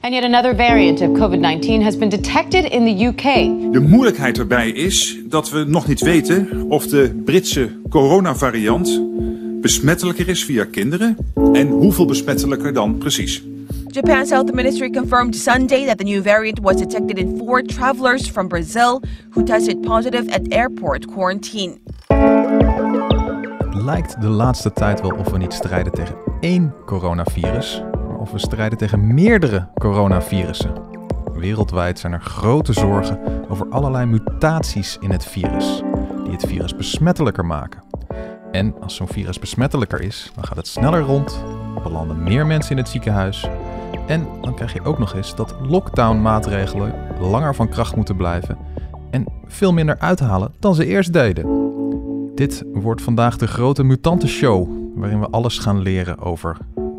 And yet another variant of COVID 19 has been detected in the UK. De moeilijkheid erbij is dat we nog niet weten of de Britse coronavariant besmettelijker is via kinderen en hoeveel besmettelijker dan precies. Japan's health ministry confirmed Sunday that the new variant was detected in four travelers from Brazil who tested positive at airport quarantine. Het lijkt de laatste tijd wel of we niet strijden tegen één coronavirus, of we strijden tegen meerdere coronavirussen. Wereldwijd zijn er grote zorgen over allerlei mutaties in het virus, die het virus besmettelijker maken. En als zo'n virus besmettelijker is, dan gaat het sneller rond, belanden meer mensen in het ziekenhuis. En dan krijg je ook nog eens dat lockdown-maatregelen langer van kracht moeten blijven en veel minder uithalen dan ze eerst deden. Dit wordt vandaag de grote mutantenshow, waarin we alles gaan leren over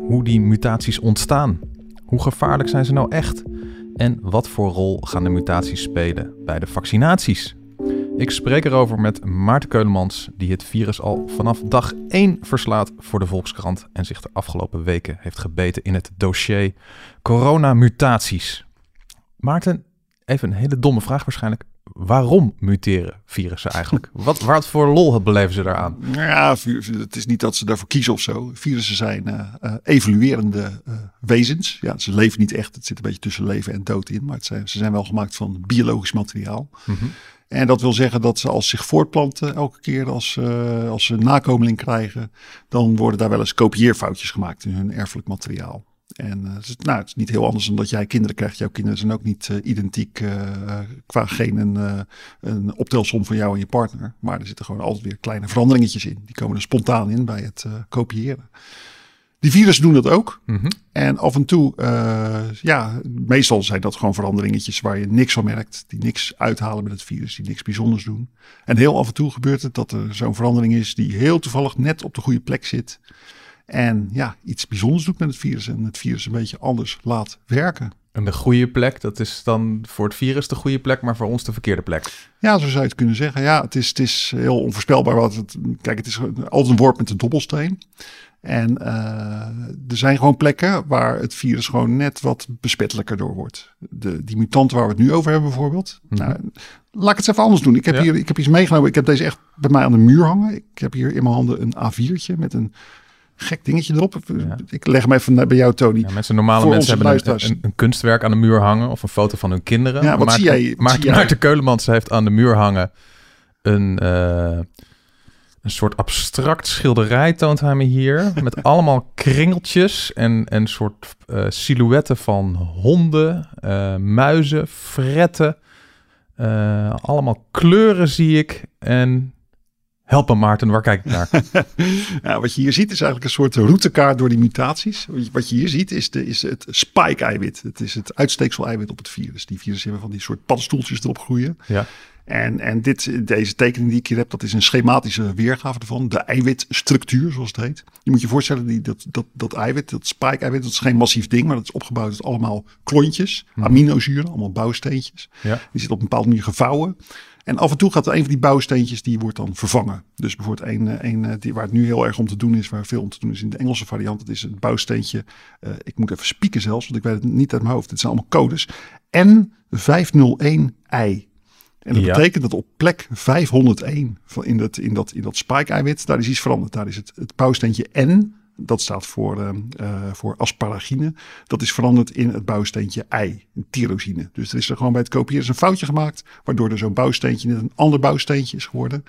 hoe die mutaties ontstaan. Hoe gevaarlijk zijn ze nou echt? En wat voor rol gaan de mutaties spelen bij de vaccinaties? Ik spreek erover met Maarten Keulemans, die het virus al vanaf dag 1 verslaat voor de Volkskrant en zich de afgelopen weken heeft gebeten in het dossier coronamutaties. Maarten, even een hele domme vraag waarschijnlijk. Waarom muteren virussen eigenlijk? Wat, wat voor lol beleven ze daaraan? Ja, het is niet dat ze daarvoor kiezen of zo. Virussen zijn uh, uh, evoluerende uh, wezens. Ja, ze leven niet echt. Het zit een beetje tussen leven en dood in. Maar het zijn, ze zijn wel gemaakt van biologisch materiaal. Mm -hmm. En dat wil zeggen dat ze als zich voortplanten, elke keer als, uh, als ze nakomeling krijgen, dan worden daar wel eens kopieerfoutjes gemaakt in hun erfelijk materiaal. En uh, het, is, nou, het is niet heel anders dan dat jij kinderen krijgt. Jouw kinderen zijn ook niet uh, identiek uh, qua geen een, een optelsom van jou en je partner. Maar er zitten gewoon altijd weer kleine veranderingetjes in. Die komen er spontaan in bij het kopiëren. Die virussen doen dat ook. Mm -hmm. En af en toe, uh, ja, meestal zijn dat gewoon veranderingetjes waar je niks van merkt. Die niks uithalen met het virus, die niks bijzonders doen. En heel af en toe gebeurt het dat er zo'n verandering is die heel toevallig net op de goede plek zit. En ja, iets bijzonders doet met het virus en het virus een beetje anders laat werken. En de goede plek, dat is dan voor het virus de goede plek, maar voor ons de verkeerde plek. Ja, zo zou je het kunnen zeggen. Ja, het is, het is heel onvoorspelbaar. Wat het, kijk, het is altijd een woord met een dobbelsteen. En uh, er zijn gewoon plekken waar het virus gewoon net wat besmettelijker door wordt. De, die mutanten waar we het nu over hebben bijvoorbeeld. Mm -hmm. nou, laat ik het even anders doen. Ik heb, ja. hier, ik heb iets meegenomen. Ik heb deze echt bij mij aan de muur hangen. Ik heb hier in mijn handen een A4'tje met een gek dingetje erop. Ja. Ik leg hem even bij jou, Tony. Ja, mensen, normale mensen hebben een, een, een, kunstwerk aan de muur hangen of een foto van hun kinderen. Ja, wat Maarten, zie jij? Maarten, zie Maarten Keulemans heeft aan de muur hangen een, uh, een soort abstract schilderij, toont hij me hier. met allemaal kringeltjes en een soort uh, silhouetten van honden, uh, muizen, fretten. allemaal kleuren zie ik en Help me Maarten, waar kijk ik naar? ja, wat je hier ziet is eigenlijk een soort routekaart door die mutaties. Wat je hier ziet is, de, is het spike-eiwit. Het is het uitsteeksel-eiwit op het virus. Die virussen hebben van die soort paddenstoeltjes erop groeien. Ja. En, en dit, deze tekening die ik hier heb, dat is een schematische weergave ervan. De eiwitstructuur, zoals het heet. Je moet je voorstellen, die, dat, dat, dat eiwit, dat spike-eiwit, dat is geen massief ding, maar dat is opgebouwd uit allemaal klontjes, Mhm. aminozuren, allemaal bouwsteentjes. Ja. Die zitten op een bepaalde manier gevouwen. En af en toe gaat er een van die bouwsteentjes, die wordt dan vervangen. Dus bijvoorbeeld een, een die, waar het nu heel erg om te doen is, waar veel om te doen is in de Engelse variant. Dat is een bouwsteentje, uh, ik moet even spieken zelfs, want ik weet het niet uit mijn hoofd. Het zijn allemaal codes. N501i. En dat Ja. betekent dat op plek 501 van in dat, in dat, in dat spike-eiwit, daar is iets veranderd. Daar is het, het bouwsteentje N, dat staat voor, uh, uh, voor asparagine. Dat is veranderd in het bouwsteentje I, een tyrosine. Dus er is er gewoon bij het kopiëren een foutje gemaakt, waardoor er zo'n bouwsteentje net een ander bouwsteentje is geworden.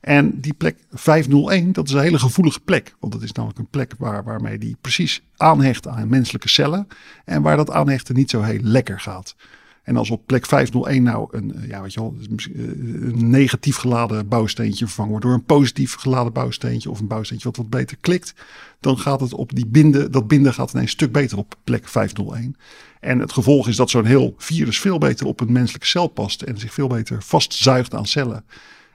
En die plek 501, dat is een hele gevoelige plek. Want dat is namelijk een plek waar, waarmee die precies aanhecht aan menselijke cellen. En waar dat aanhechten niet zo heel lekker gaat. En als op plek 501 nou een, ja, weet je wel, een negatief geladen bouwsteentje vervangen wordt door een positief geladen bouwsteentje of een bouwsteentje wat wat beter klikt, dan gaat het op die binden, dat binden gaat ineens een stuk beter op plek 501. En het gevolg is dat zo'n heel virus veel beter op een menselijke cel past en zich veel beter vastzuigt aan cellen.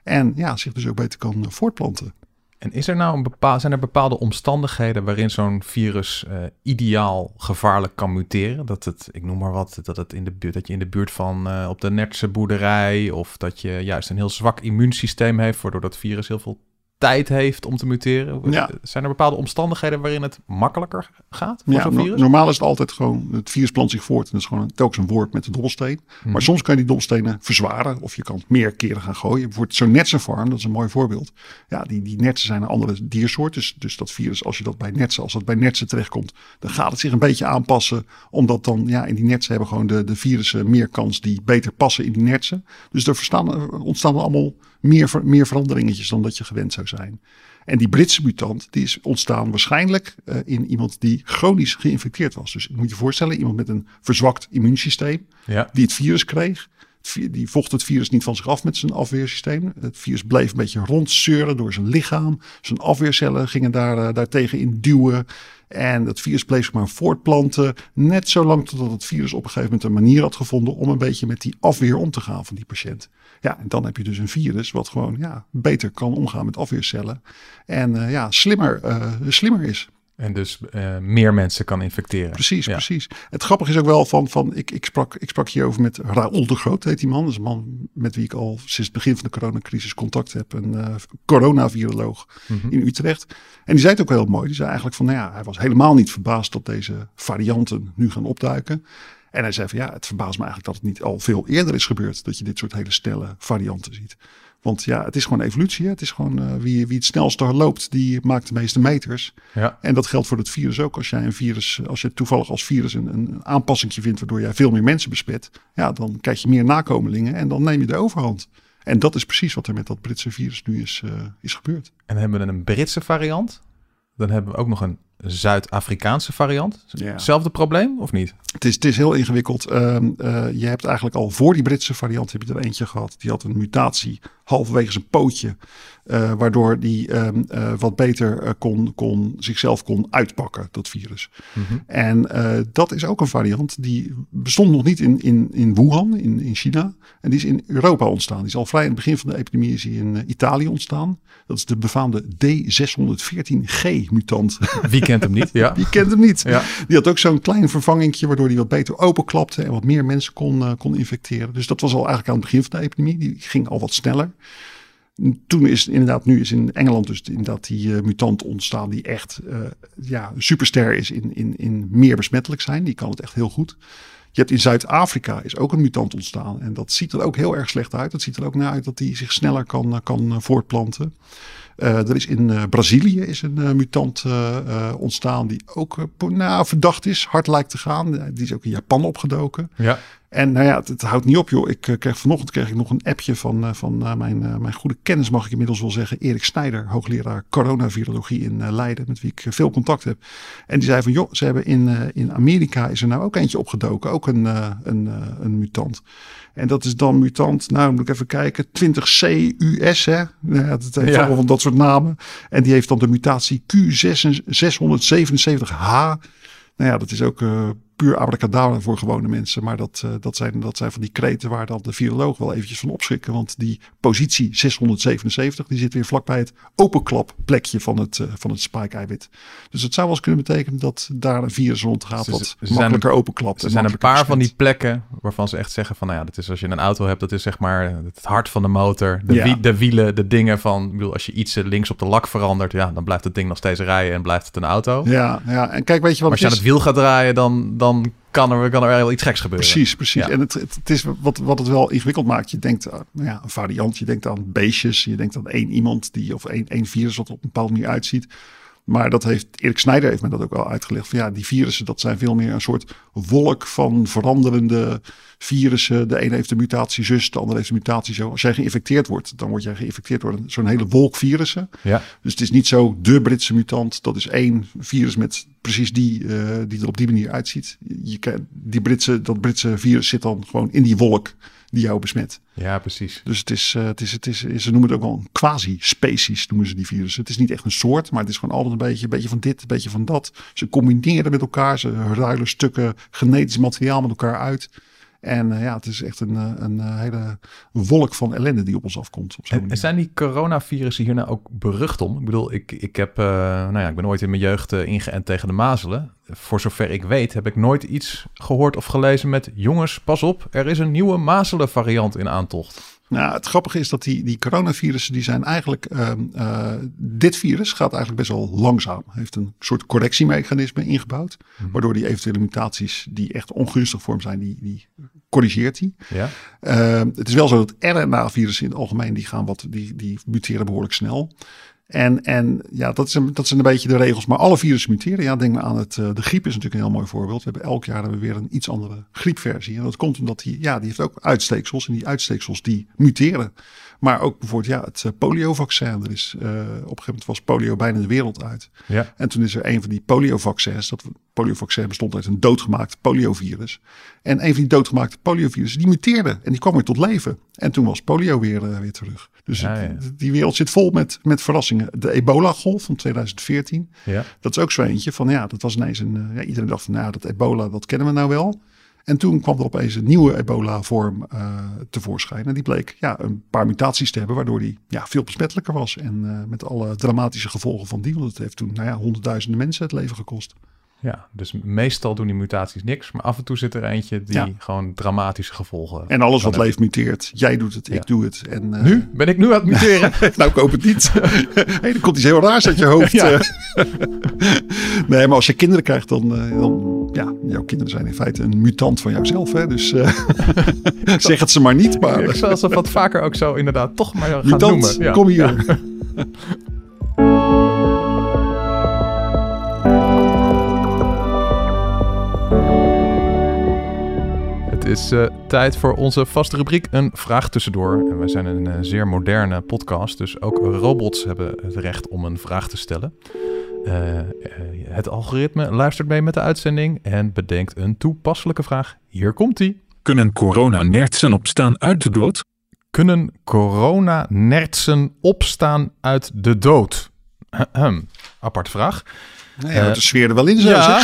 En ja, zich dus ook beter kan voortplanten. En is er nou een bepaal, zijn er bepaalde omstandigheden waarin zo'n virus uh, ideaal gevaarlijk kan muteren? Dat het, ik noem maar wat, dat, het in de buurt, dat je in de buurt van uh, op de nertse boerderij of dat je juist een heel zwak immuunsysteem heeft, waardoor dat virus heel veel tijd heeft om te muteren? Ja. Zijn er bepaalde omstandigheden waarin het makkelijker gaat voor ja, virus? normaal is het altijd gewoon, het virus plant zich voort en dat is gewoon telkens een woord met de dobbelsteen. Mhm. Maar soms kan je die dobbelstenen verzwaren of je kan meer keren gaan gooien. Bijvoorbeeld zo'n netsenfarm, dat is een mooi voorbeeld. Ja, die, die netsen zijn een andere diersoort. Dus, dus dat virus, als je dat bij netsen, als dat bij netsen terechtkomt, dan gaat het zich een beetje aanpassen. Omdat dan, ja, in die netsen hebben gewoon de, de virussen meer kans die beter passen in die netsen. Dus er, verstaan, ontstaan er allemaal meer, meer veranderingetjes dan dat je gewend zou zijn. En die Britse mutant die is ontstaan waarschijnlijk uh, in iemand die chronisch geïnfecteerd was. Dus moet je voorstellen, iemand met een verzwakt immuunsysteem ja. die het virus kreeg. Die vocht het virus niet van zich af met zijn afweersysteem. Het virus bleef een beetje rondzeuren door zijn lichaam. Zijn afweercellen gingen daar, uh, daartegen in duwen. En dat virus bleef zich maar voortplanten. Net zo lang totdat het virus op een gegeven moment een manier had gevonden om een beetje met die afweer om te gaan van die patiënt. Ja, en dan heb je dus een virus wat gewoon ja, beter kan omgaan met afweercellen. En uh, ja, slimmer, uh, slimmer is. En dus uh, meer mensen kan infecteren. Precies, precies. Het grappige is ook wel van, van ik, ik, sprak, ik sprak hierover met Raoul de Groot, heet die man. Dat is een man met wie ik al sinds het begin van de coronacrisis contact heb. Een uh, coronaviroloog mm -hmm. in Utrecht. En die zei het ook heel mooi. Die zei eigenlijk van, nou ja, hij was helemaal niet verbaasd dat deze varianten nu gaan opduiken. En hij zei van ja, het verbaast me eigenlijk dat het niet al veel eerder is gebeurd. Dat je dit soort hele snelle varianten ziet. Want ja, het is gewoon evolutie. Hè? Het is gewoon uh, wie, wie het snelste loopt, die maakt de meeste meters. Ja. En dat geldt voor het virus ook. Als jij een virus, als je toevallig als virus een, een aanpassing vindt waardoor jij veel meer mensen besmet, ja, dan krijg je meer nakomelingen en dan neem je de overhand. En dat is precies wat er met dat Britse virus nu is, uh, is gebeurd. En hebben we een Britse variant? Dan hebben we ook nog een Zuid-Afrikaanse variant. Ja. Hetzelfde probleem of niet? Het is, het is heel ingewikkeld. Uh, uh, je hebt eigenlijk al voor die Britse variant heb je er eentje gehad. Die had een mutatie halverwege zijn pootje. Uh, waardoor die um, uh, wat beter uh, kon, kon, zichzelf kon uitpakken, dat virus. Mm -hmm. En dat is ook een variant die bestond nog niet in, in, in Wuhan, in, in China. En die is in Europa ontstaan. Die is al vrij in het begin van de epidemie is die in Italië ontstaan. Dat is de befaamde D614G-mutant. Wie kent hem niet? Ja. Wie kent hem niet? Ja. Die had ook zo'n klein vervangingje waardoor die wat beter openklapte en wat meer mensen kon, kon infecteren. Dus dat was al eigenlijk aan het begin van de epidemie. Die ging al wat sneller. Toen is inderdaad, nu is in Engeland dus inderdaad die uh, mutant ontstaan die echt uh, ja, superster is in, in, in meer besmettelijk zijn. Die kan het echt heel goed. Je hebt in Zuid-Afrika is ook een mutant ontstaan. En dat ziet er ook heel erg slecht uit. Dat ziet er ook naar uit dat die zich sneller kan, kan voortplanten. Er is in Brazilië is een mutant ontstaan die ook nou, verdacht is, hard lijkt te gaan. die is ook in Japan opgedoken. Ja. En nou ja, het, het, houdt niet op joh. Ik kreeg vanochtend kreeg ik nog een appje van, van mijn, mijn goede kennis, mag ik inmiddels wel zeggen. Erik Snijder, hoogleraar coronavirologie in Leiden, met wie ik veel contact heb. En die zei van joh, ze hebben in, in Amerika is er nou ook eentje opgedoken, ook een, een, een mutant. En dat is dan mutant, nou moet ik even kijken, 20CUS hè. Nou ja, dat heeft ja. allemaal van dat soort namen. En die heeft dan de mutatie Q677H. Nou ja, dat is ook uh, puur abracadabra voor gewone mensen. Maar dat, uh, dat, zijn, dat zijn van die kreten waar dan de viroloog wel eventjes van opschrikken. Want die positie 677, die zit weer vlakbij het openklapplekje van het, uh, van het spike-eiwit. Dus het zou wel eens kunnen betekenen dat daar een virus rondgaat ze, wat ze makkelijker openklapt. Er zijn een paar van die plekken waarvan ze echt zeggen van, nou ja, dat is als je een auto hebt, dat is zeg maar het hart van de motor. De, ja. wie, de wielen, de dingen van, ik bedoel, als je iets links op de lak verandert, ja, dan blijft het ding nog steeds rijden en blijft het een auto. Ja, ja. en kijk, weet je wat maar als je aan het wiel gaat draaien, dan, dan kan er, kan er wel iets geks gebeuren. Precies, precies. Ja. En het, het, het, is wat, wat het wel ingewikkeld maakt. Je denkt aan nou ja, een variant, je denkt aan beestjes, je denkt aan één iemand die of één, één virus wat op een bepaalde manier uitziet. Maar dat heeft Erik Snijder heeft me dat ook al uitgelegd. Van ja, die virussen, dat zijn veel meer een soort wolk van veranderende virussen. De ene heeft de mutatie zus, de andere heeft de mutatie zo. Als jij geïnfecteerd wordt, dan word jij geïnfecteerd door zo'n hele wolk virussen. Ja. Dus het is niet zo de Britse mutant. Dat is één virus met precies die, uh, die er op die manier uitziet. Je, die Britse, dat Britse virus zit dan gewoon in die wolk die jou besmet. Ja, precies. Dus het is, uh, het is, het is, ze noemen het ook wel een quasi-species, noemen ze die virussen. Het is niet echt een soort, maar het is gewoon altijd een beetje, een beetje van dit, een beetje van dat. Ze combineren met elkaar, ze ruilen stukken genetisch materiaal met elkaar uit. En uh, ja, het is echt een, een, een, hele wolk van ellende die op ons afkomt. Op en, en, zijn die coronavirussen hier nou ook berucht om? Ik bedoel, ik, ik, heb, uh, nou ja, ik ben ooit in mijn jeugd uh, ingeënt tegen de mazelen. Voor zover ik weet heb ik nooit iets gehoord of gelezen met... jongens, pas op, er is een nieuwe mazelen variant in aantocht. Nou, het grappige is dat die, die coronavirussen, die zijn eigenlijk. Uh, dit virus gaat eigenlijk best wel langzaam. Heeft een soort correctiemechanisme ingebouwd. Mm. Waardoor die eventuele mutaties die echt ongunstig vorm zijn, die, die corrigeert hij. Ja. Uh, het is wel zo dat RNA-virussen in het algemeen, die gaan wat, die, die muteren behoorlijk snel. En, en ja, dat, is dat zijn een beetje de regels. Maar alle virussen muteren. Ja, denk maar aan het. Uh, de griep is natuurlijk een heel mooi voorbeeld. We hebben elk jaar weer een iets andere griepversie. En dat komt omdat die, ja, die heeft ook uitsteeksels. En die uitsteeksels die muteren. Maar ook bijvoorbeeld ja, het uh, poliovaccin. Er is, uh, op een gegeven moment was polio bijna de wereld uit. Ja. En toen is er een van die poliovaccins. Dat poliovaccin bestond uit een doodgemaakt poliovirus. En een van die doodgemaakte poliovirussen die muteerde. En die kwam weer tot leven. En toen was polio weer, weer terug. Dus Ja, ja. die wereld zit vol met, met verrassingen. De ebola-golf van 2014. Ja. Dat is ook zo eentje van ja, dat was ineens een. uh, ja, iedereen dacht van nou, dat ebola, dat kennen we nou wel. En toen kwam er opeens een nieuwe ebola-vorm uh, tevoorschijn. En die bleek ja, een paar mutaties te hebben, waardoor die ja, veel besmettelijker was. En uh, met alle dramatische gevolgen van die. Want het heeft toen nou ja, honderdduizenden mensen het leven gekost. Ja, dus meestal doen die mutaties niks. Maar af en toe zit er eentje die Ja. gewoon dramatische gevolgen En alles wat leeft muteert. Jij doet het, Ja. ik doe het. En, uh, Nu ben ik nu aan het muteren. nou, ik hoop het niet. hey, er komt iets heel raars uit je hoofd. Ja. eh. nee, maar als je kinderen krijgt, dan, uh, dan... Ja, jouw kinderen zijn in feite een mutant van jouzelf. Hè? Dus uh, zeg het ze maar niet. Maar ik zal ze wat vaker ook zo inderdaad toch maar gaan mutant, noemen. Ja. kom hier. Ja. Is uh, tijd voor onze vaste rubriek Een Vraag Tussendoor. En wij zijn een uh, zeer moderne podcast, dus ook robots hebben het recht om een vraag te stellen. Uh, het algoritme luistert mee met de uitzending en bedenkt een toepasselijke vraag. Hier komt-ie. Kunnen coronanertsen opstaan uit de dood? Kunnen coronanertsen opstaan uit de dood? Ahem. Aparte vraag. Nee, ja, de sfeer er wel in zo. Ja.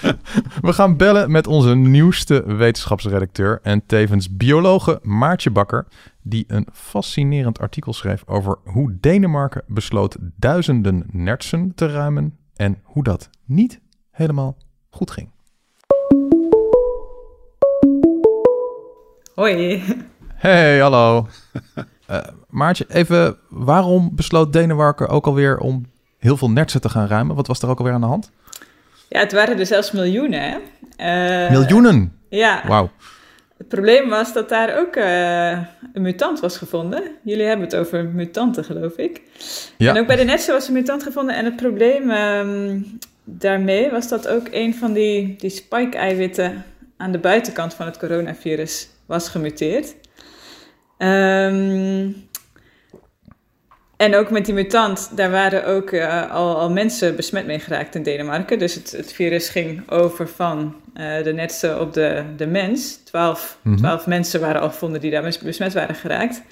We gaan bellen met onze nieuwste wetenschapsredacteur en tevens biologe Maartje Bakker, die een fascinerend artikel schreef over hoe Denemarken besloot duizenden nertsen te ruimen en hoe dat niet helemaal goed ging. Hoi. Hey, hallo. Uh, Maartje, even, waarom besloot Denemarken ook alweer om heel veel nertsen te gaan ruimen? Wat was er ook alweer aan de hand? Ja, het waren er zelfs miljoenen, hè? Uh, miljoenen? Ja. Wauw. Het probleem was dat daar ook uh, een mutant was gevonden. Jullie hebben het over mutanten, geloof ik. Ja. En ook bij de netsen was een mutant gevonden. En het probleem um, daarmee was dat ook een van die, die spike-eiwitten aan de buitenkant van het coronavirus was gemuteerd. Um, en ook met die mutant, daar waren ook uh, al, al, mensen besmet mee geraakt in Denemarken. Dus het, het virus ging over van uh, de netsen op de, de mens. Twaalf, mm -hmm. twaalf mensen waren al gevonden die daar besmet waren geraakt.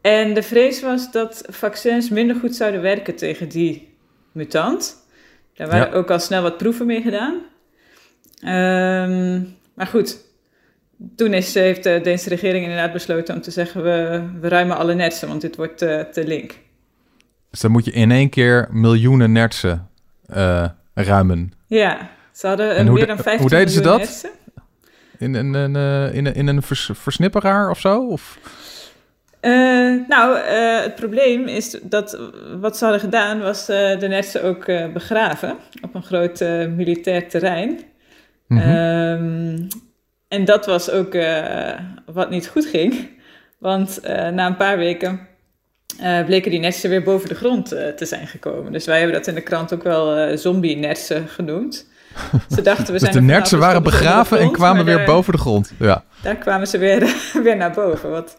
En de vrees was dat vaccins minder goed zouden werken tegen die mutant. Daar waren ja. ook al snel wat proeven mee gedaan. Um, maar goed, toen is, heeft de Deense regering inderdaad besloten om te zeggen: we, we ruimen alle netsen, want dit wordt te, te link. Dus dan moet je in één keer miljoenen nertsen uh, ruimen. Ja, ze hadden een, meer dan 50 hoe deden ze dat? Nertsen. In in een, in een vers, versnipperaar of zo? Of? Nou, het probleem is dat wat ze hadden gedaan was de nertsen ook begraven op een groot militair terrein. Mm -hmm. um, en dat was ook uh, wat niet goed ging. Want uh, na een paar weken uh, bleken die netsen weer boven de grond uh, te zijn gekomen. Dus wij hebben dat in de krant ook wel uh, zombie-netsen genoemd. Ze dachten, we dus zijn de nertsen waren begraven grond, en kwamen weer boven de grond. Ja. Daar kwamen ze weer, weer naar boven. Wat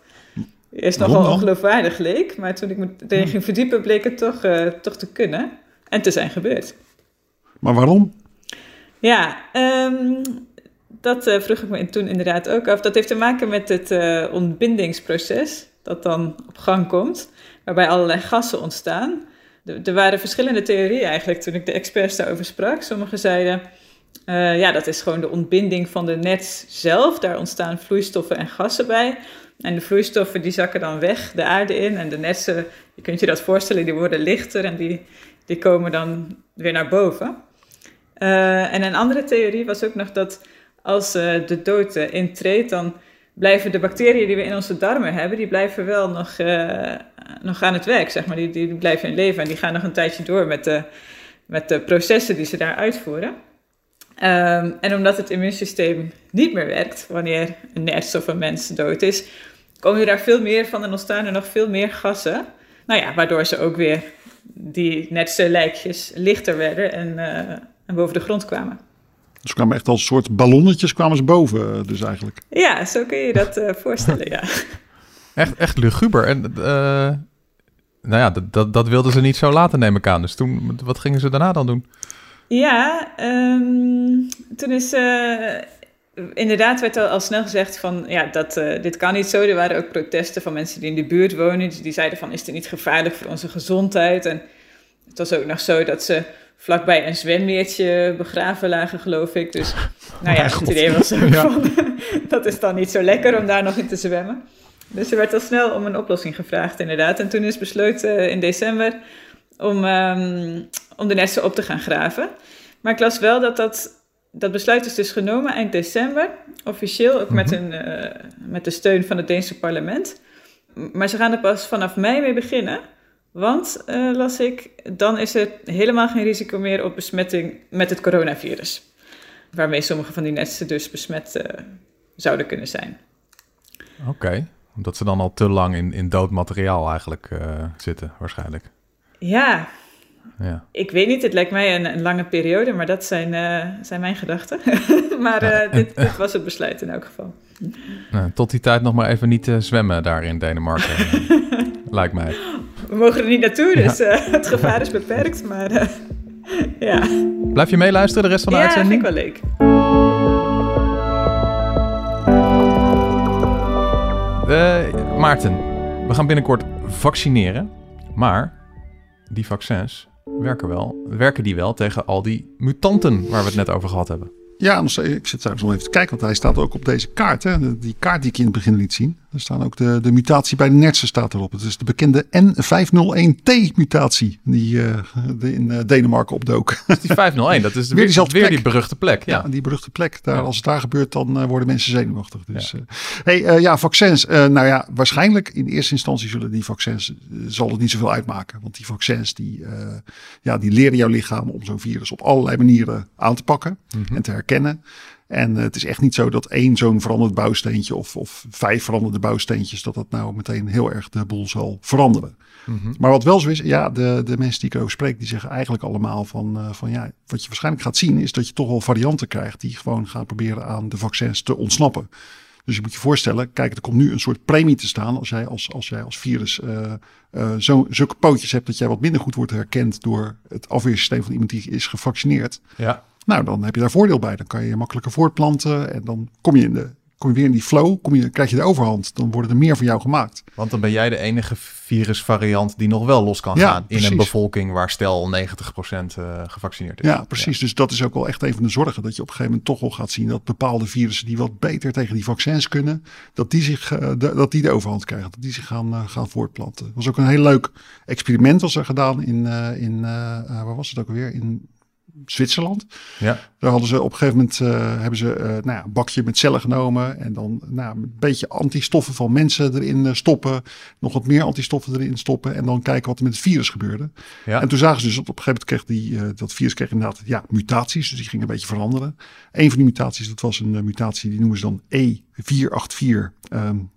eerst nogal ongeloofwaardig leek. Maar toen ik me erin ging verdiepen, bleek het toch, toch te kunnen. En te zijn gebeurd. Maar waarom? Ja, um, dat vroeg ik me toen inderdaad ook af. Dat heeft te maken met het ontbindingsproces dat dan op gang komt waarbij allerlei gassen ontstaan. Er waren verschillende theorieën eigenlijk toen ik de experts daarover sprak. Sommigen zeiden, uh, ja, dat is gewoon de ontbinding van de net zelf. Daar ontstaan vloeistoffen en gassen bij. En de vloeistoffen die zakken dan weg de aarde in. En de netsen, je kunt je dat voorstellen, die worden lichter en die, die komen dan weer naar boven. En een andere theorie was ook nog dat als uh, de dood intreedt, dan blijven de bacteriën die we in onze darmen hebben, die blijven wel nog, uh, nog aan het werk, zeg maar. Die, die, blijven in leven en die gaan nog een tijdje door met de, met de processen die ze daar uitvoeren. Um, en omdat het immuunsysteem niet meer werkt wanneer een nest of een mens dood is, komen er daar veel meer van en ontstaan er nog veel meer gassen. Nou ja, waardoor ze ook weer die netse lijkjes lichter werden en, en boven de grond kwamen. Dus kwamen echt als soort ballonnetjes kwamen ze boven, eh, dus eigenlijk. Ja, zo kun je dat uh, voorstellen, ja. Echt, echt luguber. En uh, nou ja, dat, dat, dat wilden ze niet zo laten, neem ik aan. Dus toen, wat gingen ze daarna dan doen? Ja, um, toen is... inderdaad werd al, al, snel gezegd van, ja, dat, dit kan niet zo. Er waren ook protesten van mensen die in de buurt wonen. Die, die zeiden van, is dit niet gevaarlijk voor onze gezondheid? En het was ook nog zo dat ze vlakbij een zwemmeertje begraven lagen, geloof ik. Dus nou ja, het idee was ook van, dat is dan niet zo lekker om daar nog in te zwemmen. Dus er werd al snel om een oplossing gevraagd, inderdaad. En toen is besloten eh, in december om, um, om de nesten op te gaan graven. Maar ik las wel dat dat, dat besluit is dus genomen eind december, officieel, ook met, een, uh, met de steun van het Deense parlement. Maar ze gaan er pas vanaf mei mee beginnen. Want, uh, las ik, dan is er helemaal geen risico meer op besmetting met het coronavirus. Waarmee sommige van die nesten dus besmet uh, zouden kunnen zijn. Oké, okay. omdat ze dan al te lang in, in dood materiaal eigenlijk uh, zitten, waarschijnlijk. Ja. ja, ik weet niet, het lijkt mij een, een lange periode, maar dat zijn, zijn mijn gedachten. maar ja, dit, dit, was het besluit in elk geval. Nou, tot die tijd nog maar even niet zwemmen daar in Denemarken, lijkt mij we mogen er niet naartoe, dus uh, het gevaar is beperkt. Maar uh, ja. Blijf je meeluisteren de rest van de ja, uitzending? Ja, vind ik wel leuk. Uh, Maarten, we gaan binnenkort vaccineren. Maar die vaccins werken wel. Werken die wel tegen al die mutanten waar we het net over gehad hebben? Ja, ik zit trouwens nog even te kijken, want hij staat ook op deze kaart. Hè? Die kaart die ik in het begin liet zien. Er staan ook de, de mutatie bij de nertsen staat erop. Het is de bekende N501T-mutatie die uh, in uh, Denemarken opdook. Die 501, dat is weer, weer, die, weer die beruchte plek. Ja. ja. die beruchte plek. Daar, Als het daar gebeurt, dan uh, worden mensen zenuwachtig. Dus, ja. hey, ja, vaccins. nou ja, waarschijnlijk in eerste instantie zullen die vaccins, zal het niet zoveel uitmaken. Want die vaccins, die, ja, die leren jouw lichaam om zo'n virus op allerlei manieren aan te pakken mm -hmm. en te herkennen. En het is echt niet zo dat één zo'n veranderd bouwsteentje of, of vijf veranderde bouwsteentjes, dat dat nou meteen heel erg de boel zal veranderen. Mm -hmm. Maar wat wel zo is, ja, de, de mensen die ik over spreek, die zeggen eigenlijk allemaal van, uh, van ja, wat je waarschijnlijk gaat zien, is dat je toch wel varianten krijgt die gewoon gaan proberen aan de vaccins te ontsnappen. Dus je moet je voorstellen, kijk, er komt nu een soort premie te staan als jij als, als, jij als virus uh, uh, zo, zulke pootjes hebt dat jij wat minder goed wordt herkend door het afweersysteem van iemand die is gevaccineerd. Ja. Nou, dan heb je daar voordeel bij. Dan kan je je makkelijker voortplanten en dan kom je in de kom je weer in die flow, kom je, krijg je de overhand. Dan worden er meer voor jou gemaakt. Want dan ben jij de enige virusvariant die nog wel los kan ja, gaan precies. in een bevolking waar stel 90% uh, gevaccineerd is. Ja, precies. Ja. Dus dat is ook wel echt een van de zorgen. Dat je op een gegeven moment toch wel gaat zien dat bepaalde virussen die wat beter tegen die vaccins kunnen, dat die, zich, uh, de, dat die de overhand krijgen. Dat die zich gaan, uh, gaan voortplanten. Dat was ook een heel leuk experiment was er gedaan in, in waar was het ook alweer? In Zwitserland. Ja. Daar hadden ze op een gegeven moment uh, hebben ze uh, nou ja, een bakje met cellen genomen en dan nou, een beetje antistoffen van mensen erin uh, stoppen, nog wat meer antistoffen erin stoppen en dan kijken wat er met het virus gebeurde. Ja. En toen zagen ze dus dat op een gegeven moment kreeg die, dat virus kreeg inderdaad ja, mutaties, dus die gingen een beetje veranderen. Een van die mutaties, dat was een mutatie die noemen ze dan E484. Um,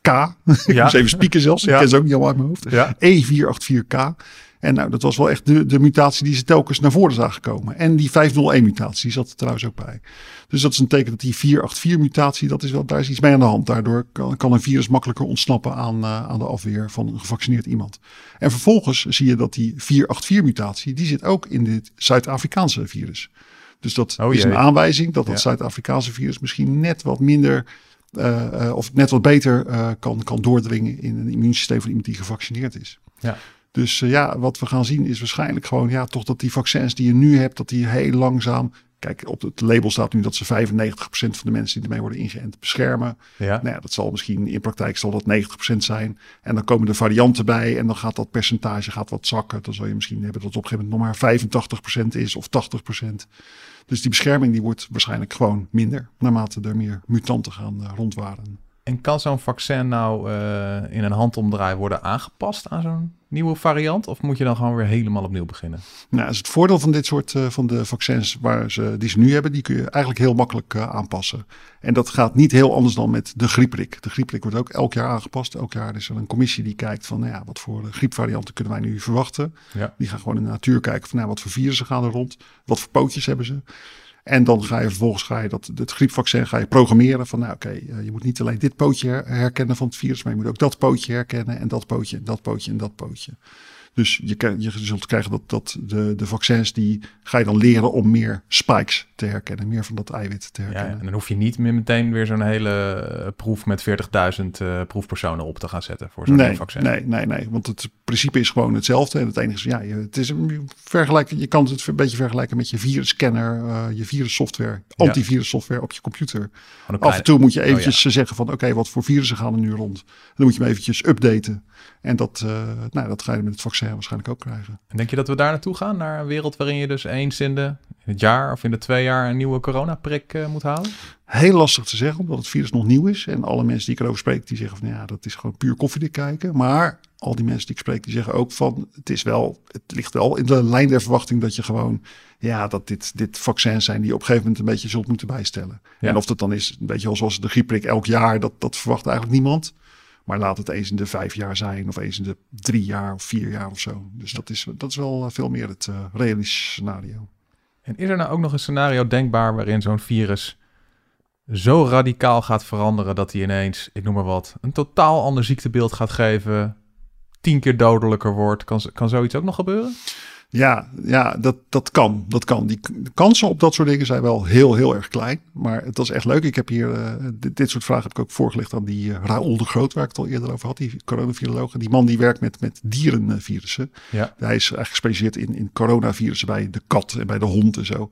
K. ik moest even spieken zelfs. Ik Ja. ken ze ook niet allemaal uit mijn hoofd. Ja. E484K. En nou, dat was wel echt de, de mutatie die ze telkens naar voren zagen komen. En die 501-mutatie, die zat er trouwens ook bij. Dus dat is een teken dat die 484-mutatie, dat is wel, daar is iets mee aan de hand. Daardoor kan, kan een virus makkelijker ontsnappen aan, eh, aan de afweer van een gevaccineerd iemand. En vervolgens zie je dat die 484-mutatie, die zit ook in dit Zuid-Afrikaanse virus. Dus dat Oh is een aanwijzing dat dat Ja. Zuid-Afrikaanse virus misschien net wat minder eh, eh, of net wat beter kan, kan doordringen in een immuunsysteem van iemand die gevaccineerd is. Ja. Dus eh, ja, wat we gaan zien is waarschijnlijk gewoon ja, toch dat die vaccins die je nu hebt, dat die heel langzaam. Kijk, op het label staat nu dat ze 95% van de mensen die ermee worden ingeënt beschermen. Ja. Nou ja, dat zal misschien in praktijk zal dat 90% zijn. En dan komen er varianten bij en dan gaat dat percentage gaat wat zakken. Dan zal je misschien hebben dat het op een gegeven moment nog maar 85% is of 80%. Dus die bescherming die wordt waarschijnlijk gewoon minder naarmate er meer mutanten gaan eh, rondwaren. En kan zo'n vaccin nou eh, in een handomdraai worden aangepast aan zo'n nieuwe variant? Of moet je dan gewoon weer helemaal opnieuw beginnen? Nou, is het voordeel van dit soort eh, van de vaccins waar ze, die ze nu hebben, die kun je eigenlijk heel makkelijk eh, aanpassen. En dat gaat niet heel anders dan met de griepprik. De griepprik wordt ook elk jaar aangepast. Elk jaar is er een commissie die kijkt van, nou ja, wat voor griepvarianten kunnen wij nu verwachten. Ja. Die gaan gewoon in de natuur kijken van, nou, wat voor virussen gaan er rond, wat voor pootjes hebben ze. En dan ga je vervolgens ga je dat, het griepvaccin ga je programmeren van, nou oké, eh, je moet niet alleen dit pootje her- herkennen van het virus, maar je moet ook dat pootje herkennen en dat pootje en dat pootje en dat pootje. Dus je, je zult krijgen dat, dat de, de vaccins die ga je dan leren om meer spikes te herkennen, meer van dat eiwit te Ja, herkennen. en dan hoef je niet meer meteen weer zo'n hele eh, proef met 40.000 eh, proefpersonen op te gaan zetten voor zo'n Nee, vaccin. nee, nee, nee, want het principe is gewoon hetzelfde. En het enige is, ja, je, het is een vergelijken, je kan het een beetje vergelijken met je virusscanner, eh, je virussoftware, antivirussoftware op je computer. Af kleine- en toe moet je Oh, eventjes zeggen van, oké, wat voor virussen gaan er nu rond? Dan moet je hem eventjes updaten. En dat, eh, nou, dat ga je met het vaccin waarschijnlijk ook krijgen. En denk je dat we daar naartoe gaan? Naar een wereld waarin je dus eens in, de, in het jaar of in de twee jaar een nieuwe coronaprik eh, moet halen? Heel lastig te zeggen, omdat het virus nog nieuw is. En alle mensen die ik erover spreek, die zeggen van ja, dat is gewoon puur koffiedik kijken. Maar al die mensen die ik spreek, die zeggen ook van het is wel, het ligt wel in de lijn der verwachting dat je gewoon, ja, dat dit, dit vaccins zijn die je op een gegeven moment een beetje zult moeten bijstellen. Ja. En of dat dan is, een beetje zoals de griepprik elk jaar, dat, dat verwacht eigenlijk niemand. Maar laat het eens in de vijf jaar zijn, of eens in de drie jaar of vier jaar of zo. Dus dat is, dat is wel eh, veel meer het eh, realistische scenario. En is er nou ook nog een scenario denkbaar waarin zo'n virus zo radicaal gaat veranderen dat hij ineens, ik noem maar wat, een totaal ander ziektebeeld gaat geven, tien keer dodelijker wordt? Kan, kan zoiets ook nog gebeuren? Ja, ja dat, dat kan. Dat kan. Die kansen op dat soort dingen zijn wel heel, heel erg klein. Maar het was echt leuk. Ik heb hier, eh, dit, dit soort vragen heb ik ook voorgelegd aan die eh, Raoul de Groot, waar ik het al eerder over had, die coronaviroloog. Die man die werkt met, met dierenvirussen. Ja. Hij is eigenlijk gespecialiseerd in, in coronavirussen bij de kat en bij de hond en zo.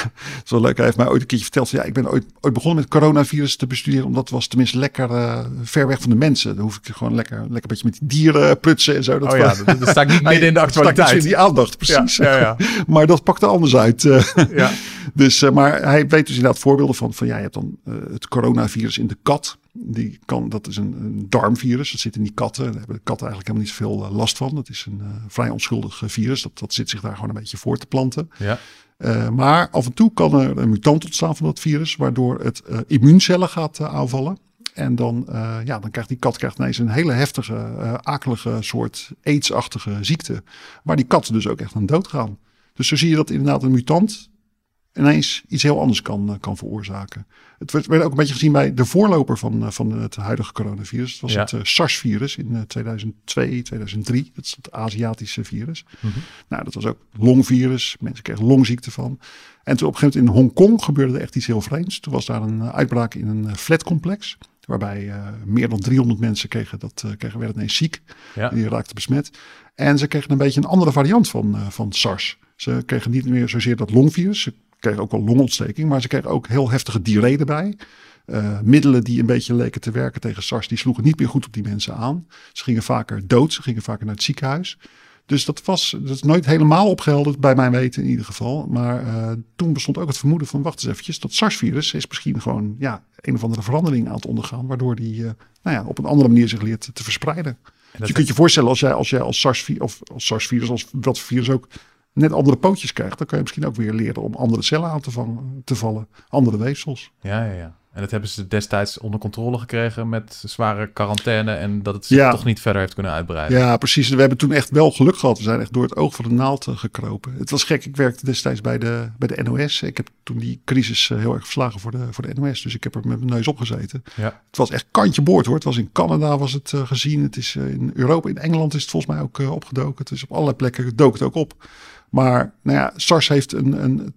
Wel leuk. Hij heeft mij ooit een keertje verteld. van, Ja, ik ben ooit, ooit begonnen met coronavirus te bestuderen. Omdat het was tenminste lekker eh, ver weg van de mensen. Dan hoef ik gewoon lekker, lekker een beetje met die dieren prutsen en zo. Dat oh ja, dat, dat sta ik niet midden in de actualiteit. in die aandacht, precies. Ja, ja, maar dat pakte anders uit. eh. Ja. dus, eh, maar hij weet dus inderdaad voorbeelden van, van ja, je hebt dan het coronavirus in de kat. Die kan, dat is een, een darmvirus, dat zit in die katten. Daar hebben de katten eigenlijk helemaal niet zoveel eh, last van. Dat is een vrij onschuldig virus. Dat, dat zit zich daar gewoon een beetje voor te planten. Ja. Eh, maar af en toe kan er een mutant ontstaan van dat virus, waardoor het eh, immuuncellen gaat eh, aanvallen. En dan, ja, dan krijgt die kat krijgt ineens een hele heftige, akelige soort aidsachtige ziekte. Waar die katten dus ook echt aan doodgaan. Dus zo zie je dat inderdaad een mutant ineens iets heel anders kan, eh, kan veroorzaken. Het werd, werd ook een beetje gezien bij de voorloper van, eh, van het huidige coronavirus. Dat was Ja. het eh, SARS-virus in eh, 2002, 2003. Dat is het Aziatische virus. Mhm. Nou, dat was ook longvirus. Mensen kregen longziekte van. En toen op een gegeven moment in Hongkong gebeurde er echt iets heel vreemds. Toen was daar een uitbraak in een flatcomplex. Waarbij meer dan 300 mensen kregen, dat, kregen, werden ineens ziek. Ja. Die raakten besmet. En ze kregen een beetje een andere variant van, van SARS. Ze kregen niet meer zozeer dat longvirus. Ze kregen ook wel longontsteking. Maar ze kregen ook heel heftige diarree erbij. Eh, middelen die een beetje leken te werken tegen SARS, die sloegen niet meer goed op die mensen aan. Ze gingen vaker dood, ze gingen vaker naar het ziekenhuis. Dus dat was dat is nooit helemaal opgehelderd, bij mijn weten in ieder geval. Maar eh, toen bestond ook het vermoeden van, wacht eens eventjes, dat SARS-virus is misschien gewoon ja, een of andere verandering aan het ondergaan, waardoor die eh, nou ja, op een andere manier zich leert te verspreiden. Dus je kunt je voorstellen, als jij als, jij als SARS-virus, of als SARS-virus, als dat virus ook net andere pootjes krijgt, dan kan je misschien ook weer leren om andere cellen aan te, vangen, te vallen, andere weefsels. Ja, ja, ja. En dat hebben ze destijds onder controle gekregen met zware quarantaine en dat het zich toch niet verder heeft kunnen uitbreiden. Ja, precies. We hebben toen echt wel geluk gehad. We zijn echt door het oog van de naald eh, gekropen. Het was gek. Ik werkte destijds bij de, bij de NOS. Ik heb toen die crisis eh, heel erg verslagen voor de, voor de NOS. Dus ik heb er met mijn neus op gezeten. Ja. Het was echt kantje boord hoor. Het was in Canada was het uh, gezien. Het is in Europa, in Engeland is het volgens mij ook opgedoken. Het is op allerlei plekken dook het ook op. Maar nou ja, SARS heeft een, een.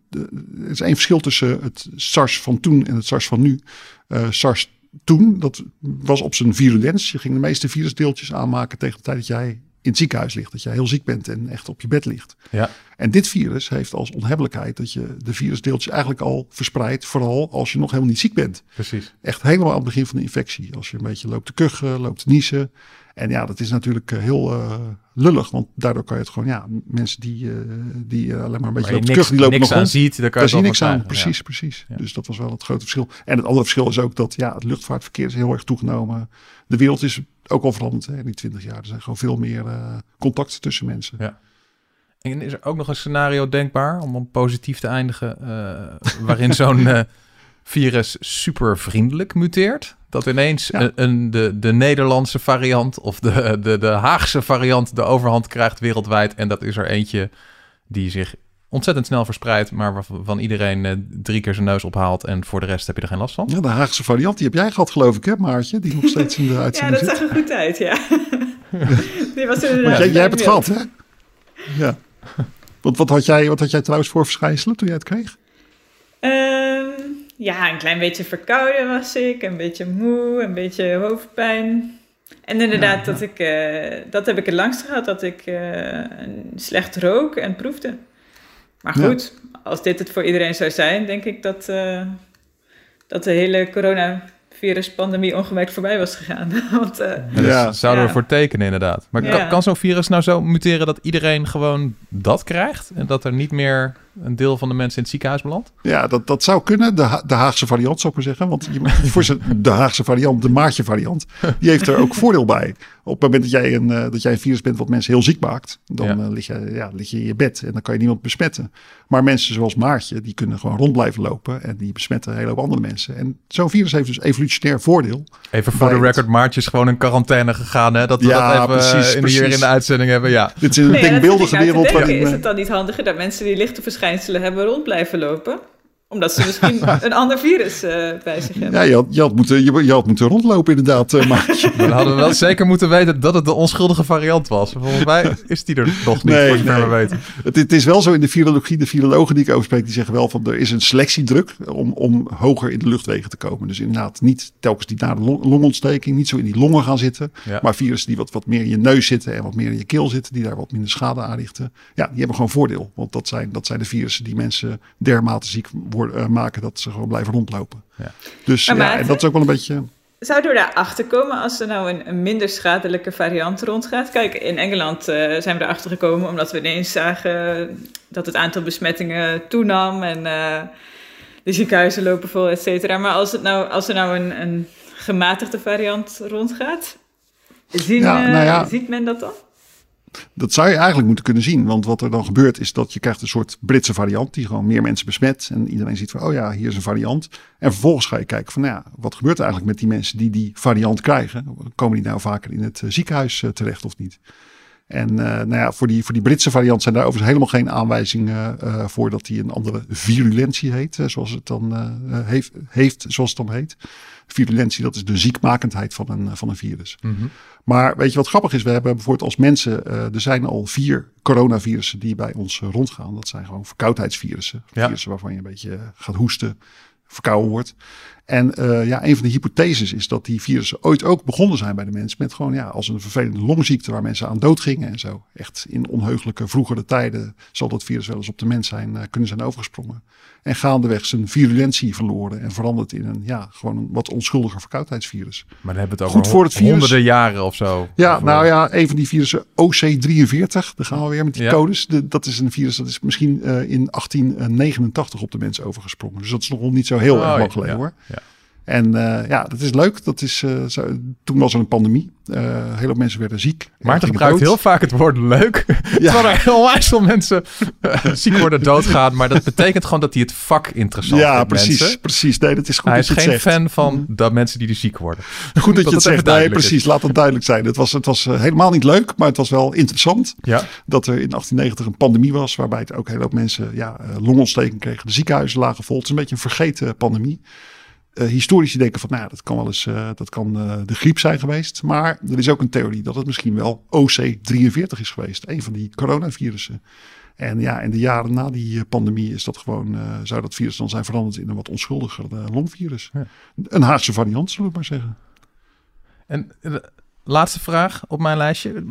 Er is één verschil tussen het SARS van toen en het SARS van nu. Uh, SARS toen, dat was op zijn virulens. Je ging de meeste virusdeeltjes aanmaken tegen de tijd dat jij in het ziekenhuis ligt. Dat jij heel ziek bent en echt op je bed ligt. Ja. En dit virus heeft als onhebbelijkheid dat je de virusdeeltjes eigenlijk al verspreidt. Vooral als je nog helemaal niet ziek bent. Precies. Echt helemaal aan het begin van de infectie. Als je een beetje loopt te kuchen, loopt te niezen. En ja, dat is natuurlijk eh, heel uh, lullig, want daardoor kan je het gewoon, ja, mensen die, uh, die alleen maar een beetje lopen niks, die lopen niks nog aan ziet, daar kan je, je niks aan. Precies, precies. Dus dat was wel het grote verschil. En het andere verschil is ook dat, ja, het luchtvaartverkeer is heel erg toegenomen. De wereld is ook al veranderd hè, in die twintig jaar. Er zijn gewoon veel meer contacten tussen mensen. Ja. En is er ook nog een scenario denkbaar, om een positief te eindigen, waarin zo'n virus super vriendelijk muteert? Dat ineens een, de, de Nederlandse variant of de, de, de Haagse variant de overhand krijgt wereldwijd. En dat is er eentje die zich ontzettend snel verspreidt, maar waarvan iedereen eh, drie keer zijn neus ophaalt en voor de rest heb je er geen last van. Ja, de Haagse variant, die heb jij gehad geloof ik hè Maartje, die nog steeds in de uitzending Ja, dat zag er goed uit, ja. die was inderdaad jij, jij hebt het gehad hè? Ja. Want wat had, jij, wat had jij trouwens voor verschijnselen toen jij het kreeg? Um, ja, een klein beetje verkouden was ik, een beetje moe, een beetje hoofdpijn. En inderdaad, Dat, ik, uh, dat heb ik het langst gehad, dat ik uh, slecht rook en proefde. Maar goed, als dit het voor iedereen zou zijn, denk ik dat, uh, dat de hele coronaviruspandemie ongemerkt voorbij was gegaan. Want, ja, zouden we voor tekenen inderdaad. Maar kan, kan zo'n virus nou zo muteren dat iedereen gewoon dat krijgt? En dat er niet meer een deel van de mensen in het ziekenhuis belandt? Ja, dat, dat zou kunnen. De, de Haagse variant zou ik maar zeggen. Want je, voor de Haagse variant, de Maartje variant, die heeft er ook voordeel bij. Op het moment dat jij een, uh, dat jij een virus bent wat mensen heel ziek maakt, dan ja. Uh, lig, je, ja, lig je in je bed en dan kan je niemand besmetten. Maar mensen zoals Maartje, die kunnen gewoon rond blijven lopen en die besmetten een hele hoop andere mensen. En zo'n virus heeft dus evolutionair voordeel. Even voor de record, Maartje is gewoon in quarantaine gegaan. Hè? Dat we ja, dat even precies, in, precies. hier in de uitzending hebben. Ja. Dit is een nee, denkbeeldige wereld. Waarin, is het dan niet handiger dat mensen die lichte verschijnselen hebben rond blijven lopen? Omdat ze misschien een ander virus uh, bij zich hebben. Ja, je had, je had, moeten, je, je had moeten rondlopen inderdaad, uh, Maartje. Dan hadden we wel zeker moeten weten dat het de onschuldige variant was. Volgens mij is die er nog niet, nee, voor zover nee. we weten. Het, het, is wel zo in de virologie, de virologen die ik over spreek, die zeggen wel van er is een selectiedruk om, om hoger in de luchtwegen te komen. Dus inderdaad niet telkens die naar de longontsteking, niet zo in die longen gaan zitten. Ja. Maar virussen die wat, wat meer in je neus zitten en wat meer in je keel zitten, die daar wat minder schade aanrichten. Ja, die hebben gewoon voordeel. Want dat zijn, dat zijn de virussen die mensen dermate ziek worden uh, maken dat ze gewoon blijven rondlopen. Ja. Dus ja, en dat is ook wel een beetje. Zouden we daar achter komen als er nou een, een, minder schadelijke variant rondgaat? Kijk, in Engeland uh, zijn we erachter gekomen omdat we ineens zagen dat het aantal besmettingen toenam en uh, de ziekenhuizen lopen vol, et cetera. Maar als, het nou, als er nou een, een gematigde variant rondgaat, zien, ja, nou ja. ziet men dat dan? Dat zou je eigenlijk moeten kunnen zien. Want wat er dan gebeurt is dat je krijgt een soort Britse variant. Die gewoon meer mensen besmet. En iedereen ziet van, oh ja, hier is een variant. En vervolgens ga je kijken van, nou ja, wat gebeurt er eigenlijk met die mensen die die variant krijgen? Komen die nou vaker in het eh, ziekenhuis uh, terecht of niet? En uh, nou ja, voor die, voor die Britse variant zijn daar overigens helemaal geen aanwijzingen voor dat die een andere virulentie heet, zoals het dan heeft, heeft, zoals het dan heet. Virulentie, dat is de ziekmakendheid van een, van een virus. Mm -hmm. Maar weet je wat grappig is? We hebben bijvoorbeeld als mensen, uh, er zijn al vier coronavirussen die bij ons rondgaan. Dat zijn gewoon verkoudheidsvirussen. Ja. Virussen waarvan je een beetje gaat hoesten, verkouden wordt. En uh, ja, een van de hypotheses is dat die virussen ooit ook begonnen zijn bij de mens met gewoon ja, als een vervelende longziekte waar mensen aan dood gingen en zo. Echt in onheugelijke vroegere tijden zal dat virus wel eens op de mens zijn uh, kunnen zijn overgesprongen. En gaandeweg zijn virulentie verloren en veranderd in een ja, gewoon een wat onschuldiger verkoudheidsvirus. Maar dan hebben we het over Goed voor het virus. honderden jaren of zo. Ja, nou ja, een van die virussen OC43, daar gaan we weer met die codes. De, dat is een virus dat is misschien uh, in 1889 op de mens overgesprongen. Dus dat is nog niet zo heel oh, erg lang geleden hoor. Ja. En uh, ja, dat is leuk. Dat is, uh, zo, toen was er een pandemie. Uh, heel veel mensen werden ziek. Maarten gebruikt heel vaak het woord leuk. Ja. Terwijl er heel veel mensen ziek worden, doodgaan. Maar dat betekent gewoon dat hij het vak interessant ja, vindt, precies, mensen. precies. Nee, dat is goed Hij dat is geen zegt. fan van de mensen die er ziek worden. Goed dat, je het zegt. Nee, is. precies. Laat het duidelijk zijn. Het was, het was helemaal niet leuk, maar het was wel interessant. Ja. Dat er in 1890 een pandemie was, waarbij het ook heel veel mensen ja, longontsteking kregen. De ziekenhuizen lagen vol. Het is een beetje een vergeten pandemie. Uh, historici denken van, nou dat kan wel eens uh, dat kan, uh, de griep zijn geweest. Maar er is ook een theorie dat het misschien wel OC43 is geweest. Een van die coronavirussen. En ja, in de jaren na die pandemie is dat gewoon, zou dat virus dan zijn veranderd in een wat onschuldiger longvirus. Ja. Een Haagse variant, zullen we maar zeggen. En de laatste vraag op mijn lijstje.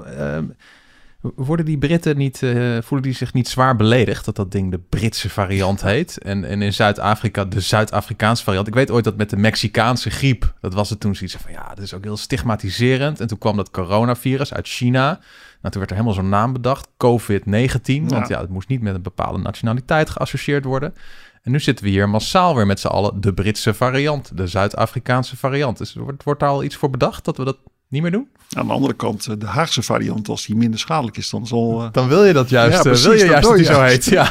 Worden die Britten niet, uh, voelen die zich niet zwaar beledigd dat dat ding de Britse variant heet? En, en in Zuid-Afrika de Zuid-Afrikaanse variant. Ik weet ooit dat met de Mexicaanse griep, dat was het toen zoiets van ja, dat is ook heel stigmatiserend. En toen kwam dat coronavirus uit China. Nou, toen werd er helemaal zo'n naam bedacht, COVID-19. Want ja. ja, het moest niet met een bepaalde nationaliteit geassocieerd worden. En nu zitten we hier massaal weer met z'n allen de Britse variant, de Zuid-Afrikaanse variant. Dus wordt, wordt daar al iets voor bedacht dat we dat niet meer doen? Aan de andere kant, de Haagse variant, als die minder schadelijk is, dan zal... Uh... Dan wil je dat juist, ja, precies, wil je juist dat die zo heet. Ja.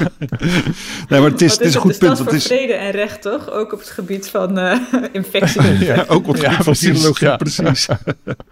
nee, maar het is, het is een goed punt. Het is vrede en recht, toch? Ook op het gebied van uh, infectie. ja, ook op het gebied van virologie, ja. precies.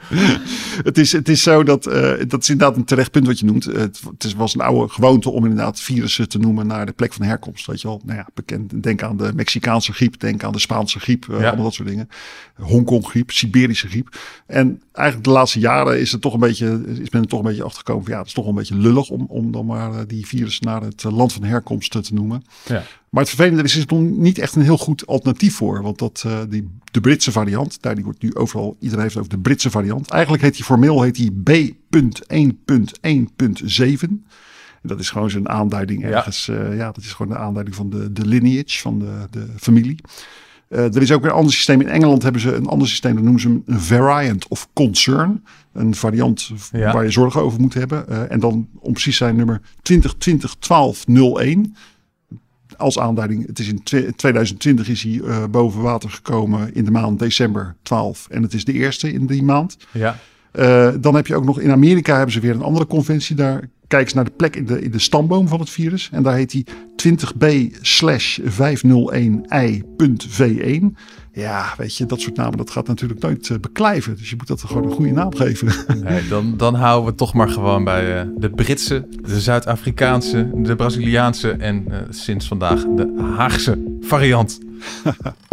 het, is, het is zo dat, uh, dat is inderdaad een terecht punt wat je noemt. Het, het is, was een oude gewoonte om inderdaad virussen te noemen naar de plek van herkomst. Weet je wel, nou ja, bekend. Denk aan de Mexicaanse griep, denk aan de Spaanse griep, ja. allemaal dat soort dingen. Hongkong griep, Siberische griep. En eigenlijk de laatste jaren is het toch een beetje, is men er toch een beetje achtergekomen van ja, het is toch een beetje lullig om, om dan maar die virus naar het land van herkomst te noemen. Ja. Maar het vervelende is, is er nog niet echt een heel goed alternatief voor. Want dat, uh, die, de Britse variant, daar die wordt nu overal, iedereen heeft over de Britse variant. Eigenlijk heet die formeel heet die B.1.1.7. Dat is gewoon zo'n aanduiding ergens. Ja. Uh, ja, dat is gewoon de aanduiding van de, de lineage, van de, de familie. Uh, er is ook weer een ander systeem. In Engeland hebben ze een ander systeem. Dat noemen ze een variant of concern. Een variant ja. waar je zorgen over moet hebben. Uh, en dan om precies zijn nummer 2020-1201. Als aanduiding, het is in 2020 is hij uh, boven water gekomen in de maand december 12. En het is de eerste in die maand. Ja. dan heb je ook nog in Amerika hebben ze weer een andere conventie. Daar kijken ze naar de plek in de, in de stamboom van het virus. En daar heet hij 20b slash 501i.v1. Ja, weet je, dat soort namen, dat gaat natuurlijk nooit uh, beklijven. Dus je moet dat gewoon een goede naam geven. Nee, dan, dan houden we toch maar gewoon bij uh, de Britse, de Zuid-Afrikaanse, de Braziliaanse en uh, sinds vandaag de Haagse variant.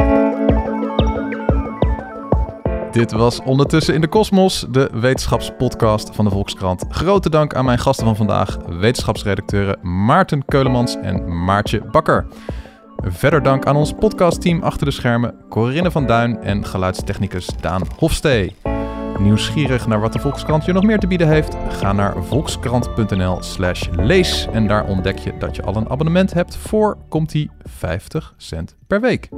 Dit was Ondertussen in de Kosmos, de wetenschapspodcast van de Volkskrant. Grote dank aan mijn gasten van vandaag, wetenschapsredacteuren Maarten Keulemans en Maartje Bakker. Verder dank aan ons podcastteam achter de schermen, Corinne van Duin en geluidstechnicus Daan Hofstee. Nieuwsgierig naar wat de Volkskrant je nog meer te bieden heeft? Ga naar volkskrant.nl slash lees en daar ontdek je dat je al een abonnement hebt voor, komt ie, 50 cent per week.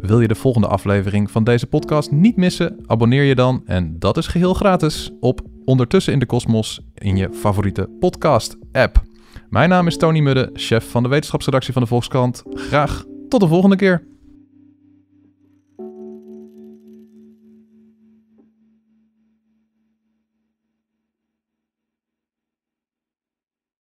Wil je de volgende aflevering van deze podcast niet missen? Abonneer je dan, en dat is geheel gratis, op Ondertussen in de Kosmos in je favoriete podcast-app. Mijn naam is Tony Mudde, chef van de wetenschapsredactie van de Volkskrant. Graag tot de volgende keer.